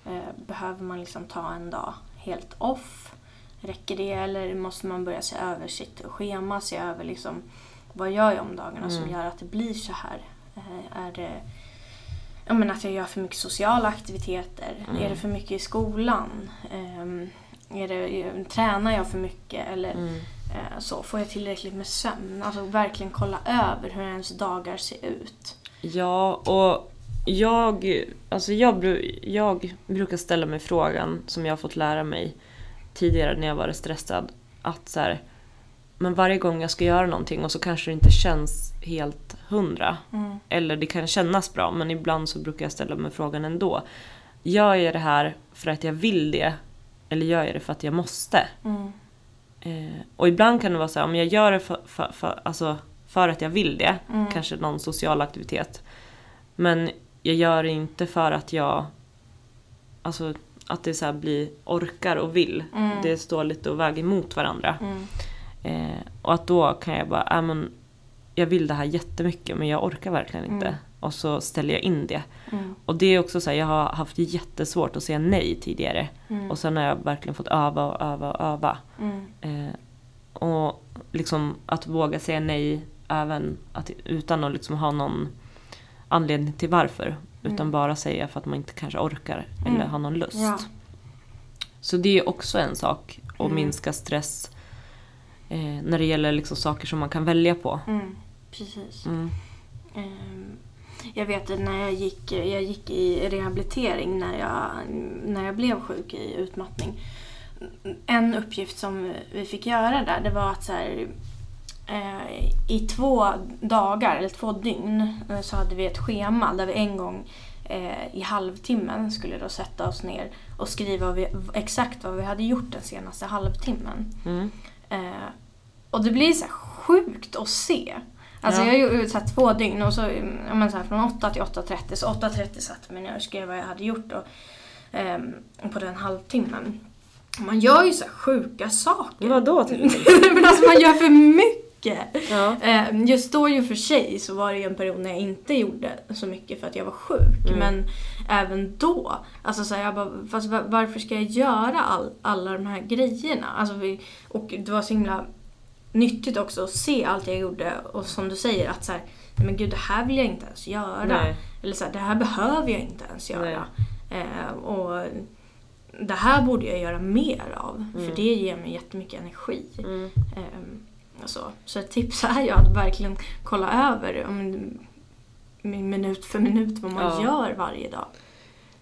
S2: Eh, behöver man liksom ta en dag helt off? Räcker det eller måste man börja se över sitt schema, se över liksom vad gör jag om dagarna som
S1: Mm.
S2: gör att det blir så här? Eh, är det ja, men att jag gör för mycket sociala aktiviteter?
S1: Mm.
S2: Är det för mycket i skolan? Ehm, är det, tränar jag för mycket? Eller
S1: Mm.
S2: eh, så? Får jag tillräckligt med sömn? Alltså verkligen kolla över hur ens dagar ser ut.
S1: Ja, och jag, alltså jag, jag brukar ställa mig frågan som jag har fått lära mig tidigare när jag varit stressad. Att så här, men varje gång jag ska göra någonting och så kanske det inte känns helt hundra.
S2: Mm.
S1: Eller det kan kännas bra men ibland så brukar jag ställa mig frågan ändå. Gör jag det här för att jag vill det? Eller gör jag det för att jag måste?
S2: Mm.
S1: Eh, och ibland kan det vara så här, om jag gör det för, för, för, alltså för att jag vill det,
S2: Mm.
S1: kanske någon social aktivitet. Men jag gör det inte för att jag... Alltså att det så blir orkar och vill.
S2: Mm.
S1: Det står lite och väger emot varandra.
S2: Mm.
S1: Eh, och att då kan jag bara, äh, men, jag vill det här jättemycket men jag orkar verkligen inte.
S2: Mm.
S1: Och så ställer jag in det.
S2: Mm.
S1: Och det är också så här, jag har haft jättesvårt att säga nej tidigare.
S2: Mm.
S1: Och sen har jag verkligen fått öva och öva och öva.
S2: Mm.
S1: Eh, och liksom att våga säga nej även att, utan att liksom ha någon anledning till varför. Utan
S2: Mm.
S1: bara säga för att man inte kanske orkar
S2: Mm.
S1: eller har någon lust.
S2: Ja.
S1: Så det är också en sak. Att
S2: Mm.
S1: minska stress eh, när det gäller liksom saker som man kan välja på.
S2: Mm. Precis. Ehm, Jag vet att när jag gick, jag gick i rehabilitering när jag, när jag blev sjuk i utmattning. En uppgift som vi fick göra där det var att så här, eh, i två dagar eller två dygn eh, så hade vi ett schema där vi en gång eh, i halvtimmen skulle då sätta oss ner och skriva vad vi, exakt vad vi hade gjort den senaste halvtimmen.
S1: Mm.
S2: Eh, och det blir så sjukt att se. Alltså
S1: Ja.
S2: jag gjorde så två dygn och så, ja, men så här, från 8 till 8.30. Så 8.30 satt jag mig ner och skrev vad jag hade gjort och, ehm, på den halvtimmen. Man gör ju så sjuka saker.
S1: Vadå till exempel?
S2: men alltså man gör för mycket.
S1: Ja. *laughs*
S2: Eh, Just då ju för sig så var det ju en period när jag inte gjorde så mycket för att jag var sjuk.
S1: Mm.
S2: Men även då, alltså så här, jag bara, fast var- varför ska jag göra all, alla de här grejerna? Alltså vi, och det var så himla nyttigt också att se allt jag gjorde och som du säger att så här, "Nej, men gud det här vill jag inte ens göra.
S1: Nej.
S2: Eller så här, det här behöver jag inte ens göra. Eh, och det här borde jag göra mer av
S1: Mm.
S2: för det ger mig jättemycket energi.
S1: Mm.
S2: Ehm, och så. så ett tips är ju att verkligen kolla över minut för minut vad man
S1: Ja.
S2: gör varje dag.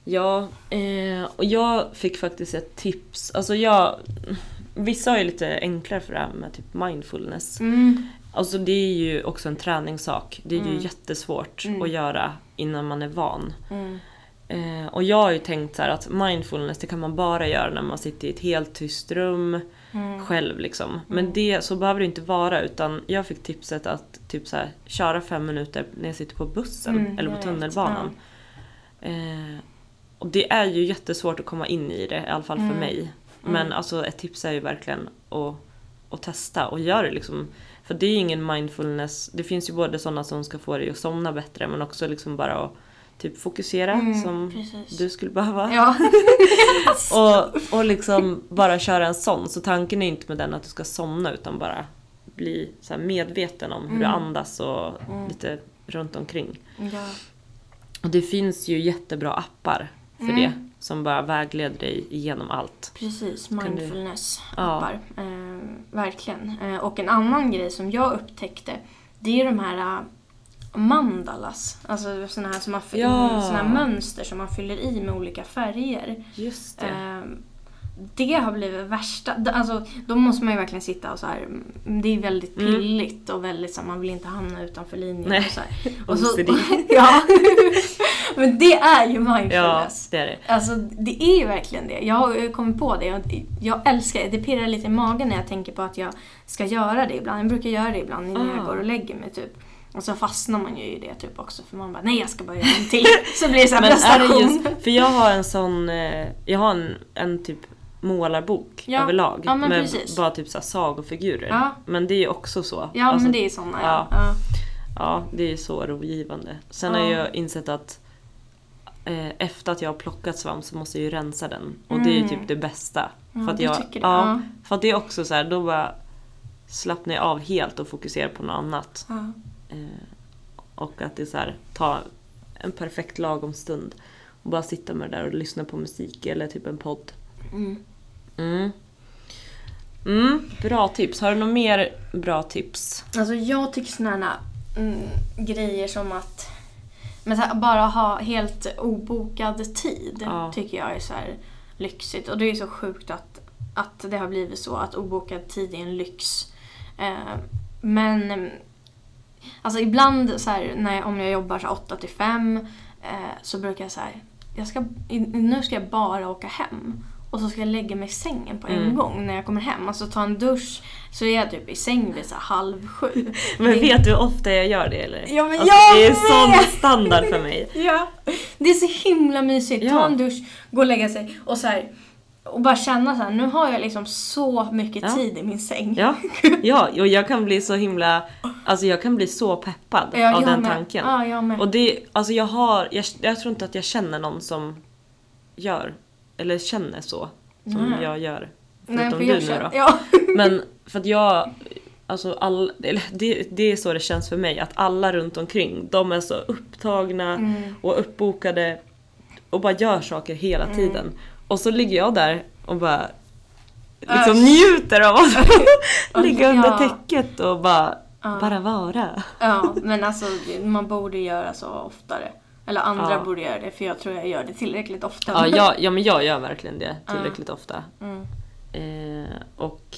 S1: Ja, eh, och jag fick faktiskt ett tips. Alltså jag, vissa har ju lite enklare för det här med typ mindfulness.
S2: Mm.
S1: Alltså det är ju också en träningssak. Det är ju
S2: Mm.
S1: jättesvårt
S2: Mm.
S1: att göra innan man är van.
S2: Mm.
S1: Eh, och jag har ju tänkt så att mindfulness det kan man bara göra när man sitter i ett helt tyst rum
S2: Mm.
S1: själv liksom. Men det, så behöver det inte vara utan jag fick tipset att typ så här, köra fem minuter när jag sitter på bussen
S2: Mm,
S1: eller på tunnelbanan. Eh, och det är ju jättesvårt att komma in i det, i alla fall för
S2: Mm.
S1: mig. Men
S2: Mm.
S1: alltså ett tips är ju verkligen att, att testa och göra det liksom. För det är ju ingen mindfulness, det finns ju både sådana som ska få dig att somna bättre men också liksom bara att typ fokusera
S2: Mm,
S1: som
S2: precis.
S1: du skulle behöva.
S2: Ja. *laughs*
S1: Och, och liksom bara köra en sån. Så tanken är inte med den att du ska somna utan bara bli så medveten om hur du
S2: Mm.
S1: andas och
S2: Mm.
S1: lite runt omkring.
S2: ja.
S1: Och det finns ju jättebra appar för
S2: Mm.
S1: det som bara vägleder dig igenom allt.
S2: Precis,
S1: du-
S2: mindfulness-appar. Eh, verkligen. Eh, och en annan grej som jag upptäckte det är de här mandalas. Alltså såna här, som man,
S1: Ja.
S2: såna mönster som man fyller i med olika färger.
S1: Just det.
S2: Eh, det har blivit värsta. Alltså, då måste man ju verkligen sitta och så här. mm, Det är väldigt
S1: Mm.
S2: pilligt och väldigt så här, man vill inte hamna utanför linjen.
S1: Nej.
S2: Och så här. *laughs* Och så, *laughs* ja. *laughs* Men det är ju
S1: Ja,
S2: mindfulness.
S1: det är det.
S2: Alltså det är ju verkligen det. Jag har kommit på det. Jag, jag älskar det. Det pirrar lite i magen när jag tänker på att jag ska göra det ibland. Jag brukar göra det ibland innan
S1: Ah.
S2: jag går och lägger mig typ. Och så fastnar man ju i det typ också för man bara nej jag ska bara göra en till. *laughs* Så blir det så här
S1: Men är det
S2: prestation.
S1: just, för jag har en sån, eh, jag har en, en typ målarbok
S2: Ja,
S1: överlag.
S2: ja,
S1: med
S2: precis.
S1: bara typ så här sagofigurer.
S2: Ja.
S1: Men det är ju också så.
S2: Ja
S1: Alltså,
S2: men det är såna ja.
S1: ja.
S2: ja.
S1: Det är så rogivande. Sen har jag insett att eh, efter att jag har plockat svamp så måste jag ju rensa den. Och det är ju
S2: Mm.
S1: typ det bästa. För att jag,
S2: tycker det?
S1: Ja,
S2: Ja.
S1: För att det är också så här, då bara slappnar jag av helt och fokuserar på något annat. Eh, och att det är så här, ta en perfekt lagom stund. Och bara sitta med det där och lyssna på musik eller typ en podd.
S2: Mm.
S1: Mm. Mm, bra tips. Har du några mer bra tips?
S2: Alltså jag tycker sådana mm, grejer som att men här, bara ha helt obokad tid
S1: Ja.
S2: tycker jag är så lyxigt. Och det är så sjukt att, att det har blivit så att obokad tid är en lyx. Eh, men alltså ibland så här, när om jag jobbar så 8 till 5 eh, så brukar jag så här, jag ska, nu ska jag bara åka hem. och så ska jag lägga mig i sängen på en
S1: Mm.
S2: gång när jag kommer hem. Alltså ta en dusch så är jag typ i säng vid så halv sju. *laughs*
S1: Men vet du hur ofta jag gör det eller?
S2: Ja, men
S1: alltså,
S2: jag
S1: det är sån standard för mig. *laughs*
S2: Ja, det är så himla mysigt. Ta
S1: Ja.
S2: en dusch, gå och lägga sig och så här, och bara känna så här, nu har jag liksom så mycket
S1: Ja.
S2: tid i min säng.
S1: Ja, *laughs* ja, och jag kan bli så himla, alltså jag kan bli så peppad
S2: Ja,
S1: av den
S2: med.
S1: tanken.
S2: Ja, jag med.
S1: Och det, alltså jag har, jag, jag tror inte att jag känner någon som gör, eller känner så som
S2: Nej.
S1: jag gör.
S2: Nej,
S1: Förutom
S2: för
S1: du nu
S2: känner-
S1: då.
S2: Ja. *laughs*
S1: Men för att jag, alltså all, det, det är så det känns för mig, att alla runt omkring, de är så upptagna
S2: Mm.
S1: och uppbokade och bara gör saker hela
S2: Mm.
S1: tiden. Och så ligger jag där och bara liksom
S2: Äsch.
S1: njuter av att *laughs* *laughs* ligga under täcket och bara,
S2: Ja.
S1: bara vara.
S2: Ja, men alltså man borde göra så oftare. Eller andra
S1: Ja.
S2: borde göra det, för jag tror jag gör det tillräckligt ofta.
S1: Ja, jag, ja men jag gör *laughs* verkligen det
S2: Ja.
S1: tillräckligt ofta.
S2: Mm.
S1: Eh, och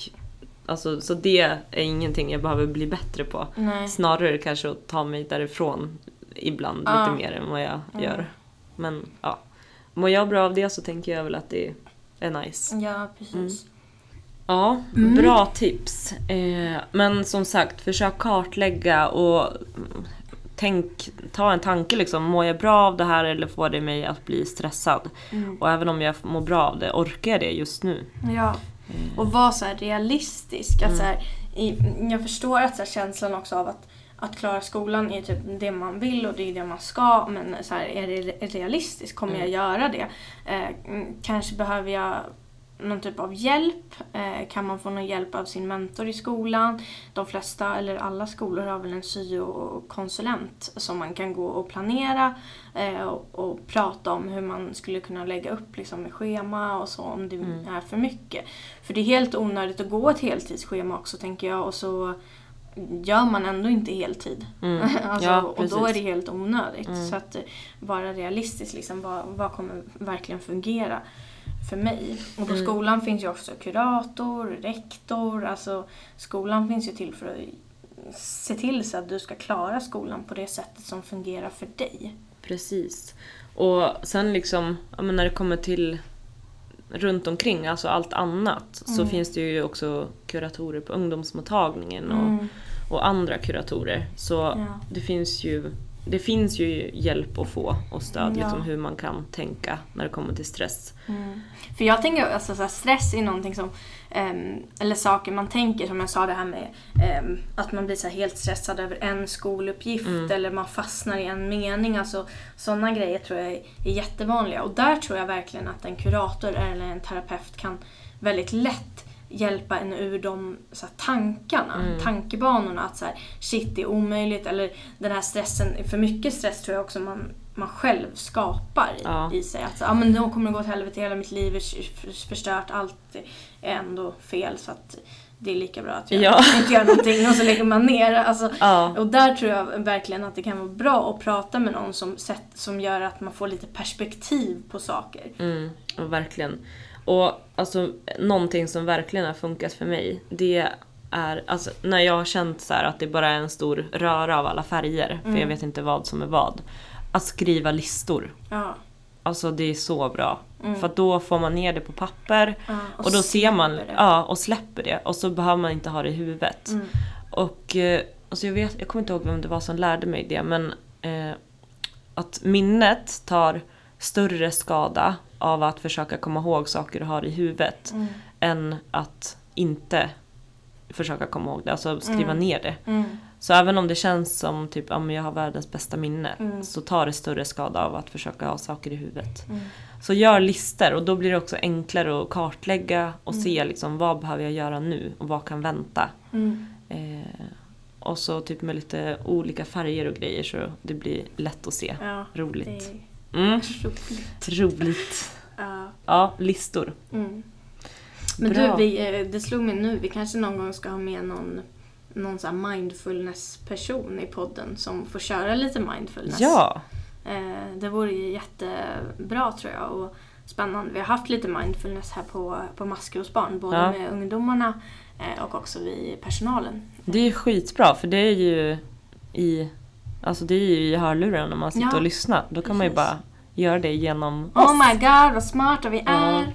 S1: alltså, så det är ingenting jag behöver bli bättre på.
S2: Nej.
S1: Snarare kanske att ta mig därifrån ibland
S2: Ja.
S1: lite mer än vad jag
S2: Mm.
S1: gör. Men ja, mår jag bra av det så tänker jag väl att det är nice.
S2: Ja, precis.
S1: Ja,
S2: Mm.
S1: bra tips. Eh, men som sagt, försök kartlägga och mm, tänk, ta en tanke liksom. Mår jag bra av det här eller får det mig att bli stressad?
S2: Mm.
S1: Och även om jag mår bra av det, orkar jag det just nu?
S2: Ja. Och vara så här realistisk. Att så här, i, jag förstår att så här, känslan också av att, att klara skolan är typ det man vill och det är det man ska. Men så här, är det realistiskt? Kommer jag göra det? Eh, mm, kanske behöver jag någon typ av hjälp? Eh, kan man få någon hjälp av sin mentor i skolan? De flesta, eller alla skolor har väl en syokonsulent som man kan gå och planera eh, och, och prata om hur man skulle kunna lägga upp liksom, med schema och så om det
S1: Mm.
S2: är för mycket. För det är helt onödigt att gå ett heltidsschema också tänker jag och så gör man ändå inte heltid.
S1: Mm. *laughs*
S2: alltså,
S1: Ja,
S2: och då är det helt onödigt.
S1: Mm.
S2: Så att eh, vara realistisk, liksom, vad, vad kommer verkligen fungera för mig? Och på
S1: Mm.
S2: skolan finns ju också kurator, rektor, alltså skolan finns ju till för att se till så att du ska klara skolan på det sättet som fungerar för dig.
S1: Precis. Och sen liksom, ja, men när det kommer till runt omkring, alltså allt annat, så
S2: Mm.
S1: finns det ju också kuratorer på ungdomsmottagningen och,
S2: Mm.
S1: och andra kuratorer. Så
S2: Ja.
S1: det finns ju det finns ju hjälp att få och stöd
S2: Ja.
S1: liksom, hur man kan tänka när det kommer till stress.
S2: Mm. För jag tänker alltså så stress är någonting som, ehm, eller saker man tänker, som jag sa det här med ehm, att man blir så helt stressad över en skoluppgift
S1: Mm.
S2: eller man fastnar i en mening. Alltså sådana grejer tror jag är jättevanliga. Och där tror jag verkligen att en kurator eller en terapeut kan väldigt lätt hjälpa en ur de så här, tankarna,
S1: Mm.
S2: tankebanorna. Att så här, shit det är omöjligt eller den här stressen, för mycket stress tror jag också man, man själv skapar i,
S1: Ja.
S2: i sig. Att så, ah, men då kommer det gå åt helvete, hela mitt liv är förstört, allt är ändå fel så att det är lika bra att jag
S1: Ja. *laughs*
S2: inte gör någonting och så lägger man ner. Alltså,
S1: Ja,
S2: och där tror jag verkligen att det kan vara bra att prata med någon som, som gör att man får lite perspektiv på saker.
S1: mm, verkligen. Och alltså, någonting som verkligen har funkat för mig, det är alltså, när jag har känt så här att det bara är en stor röra av alla färger, för
S2: Mm.
S1: jag vet inte vad som är vad. Att skriva listor.
S2: Ja.
S1: Alltså det är så bra.
S2: Mm.
S1: För då får man ner det på papper
S2: Ja,
S1: och, då ser man,
S2: det.
S1: ja, och släpper det. Och så behöver man inte ha det i huvudet.
S2: Mm.
S1: Och eh, alltså jag, vet, jag kommer inte ihåg vem det var som lärde mig det men eh, att minnet tar större skada av att försöka komma ihåg saker du har i huvudet
S2: Mm.
S1: än att inte försöka komma ihåg det, alltså skriva
S2: Mm.
S1: ner det.
S2: Mm.
S1: Så även om det känns som typ, ja, jag har världens bästa minne
S2: Mm.
S1: så tar det större skada av att försöka ha saker i huvudet.
S2: Mm.
S1: Så gör listor och då blir det också enklare att kartlägga och
S2: Mm.
S1: se liksom, vad behöver jag göra nu och vad kan vänta. Eh, och så typ med lite olika färger och grejer så det blir lätt att se.
S2: Ja, det
S1: Roligt.
S2: är
S1: Mm,
S2: roligt.
S1: roligt.
S2: Ja.
S1: Ja, listor.
S2: Mm. Men
S1: Bra.
S2: du, vi, eh, det slog mig nu, vi kanske någon gång ska ha med någon, någon så här mindfulness-person i podden som får köra lite mindfulness.
S1: Ja,
S2: Eh, det vore ju jättebra tror jag och spännande. Vi har haft lite mindfulness här på, på Maskrosbarn, både
S1: Ja.
S2: med ungdomarna eh, och också vi personalen.
S1: det är skitbra för det är ju i, alltså det är ju i hörluren när man sitter
S2: Ja,
S1: och lyssnar. Då kan man ju
S2: precis.
S1: bara göra det genom
S2: Oh
S1: oss.
S2: my god vad smarta vi är!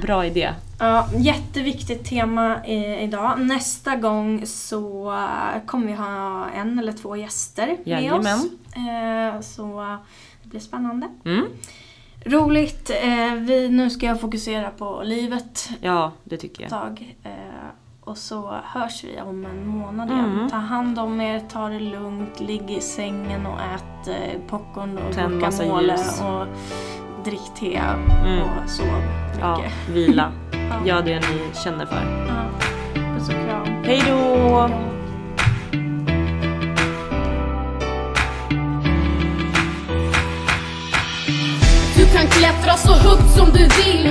S1: Bra idé.
S2: Ja, jätteviktigt tema i, idag. Nästa gång så eh, kommer vi ha en eller två gäster med
S1: Jajamän.
S2: oss. Eh, så det blir spännande.
S1: Mm.
S2: Roligt. Eh, vi, nu ska jag fokusera på livet
S1: Ja, det tycker
S2: ett
S1: jag.
S2: tag. Eh, och så hörs vi om en månad igen.
S1: Mm.
S2: Ta hand om er, ta det lugnt, ligg i sängen och ät eh, popcorn och guacamole och drick te
S1: Mm.
S2: och sov mycket.
S1: Ja, vila.
S2: Ja.
S1: Gör det ni känner för.
S2: Ja. Puss och kram.
S1: Hej då!
S3: Du kan klättra så högt som du vill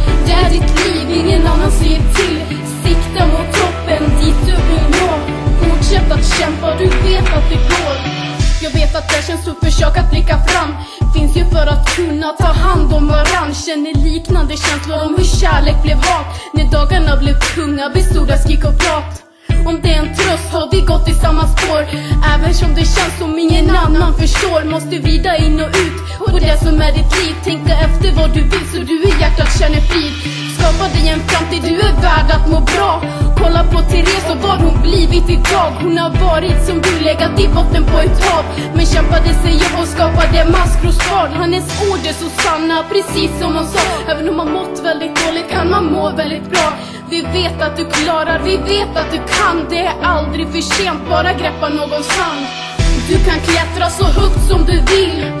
S3: är ditt liv, ingen annan säger till. Sikta mot toppen, dit du vill nå. Fortsätt att kämpa, du vet att det går. Jag vet att det känns tufft, försök att blicka fram. Finns ju för att kunna ta hand om varann. Känner liknande känslor om hur kärlek blev hat När dagarna blev tunga bestod av skrik och prat om det är en tröst har vi gått i samma spår. Även som det känns som ingen annan förstår Måste vrida in och ut. På det som är ditt liv Tänka efter vad du vill så du i hjärtat känner frid. Skapa dig en framtid, du är värd att må bra? Kolla på Therese och vad hon blivit idag. Hon har varit som du, legat i botten på ett hav. Men kämpade sig upp och skapade maskrosbarn Hennes ord är så sanna, precis som hon sa. Även om man mått väldigt dåligt kan man må väldigt bra. Vi vet att du klarar, vi vet att du kan. Det är aldrig för sent, bara greppa någons hand. Du kan klättra så högt som du vill.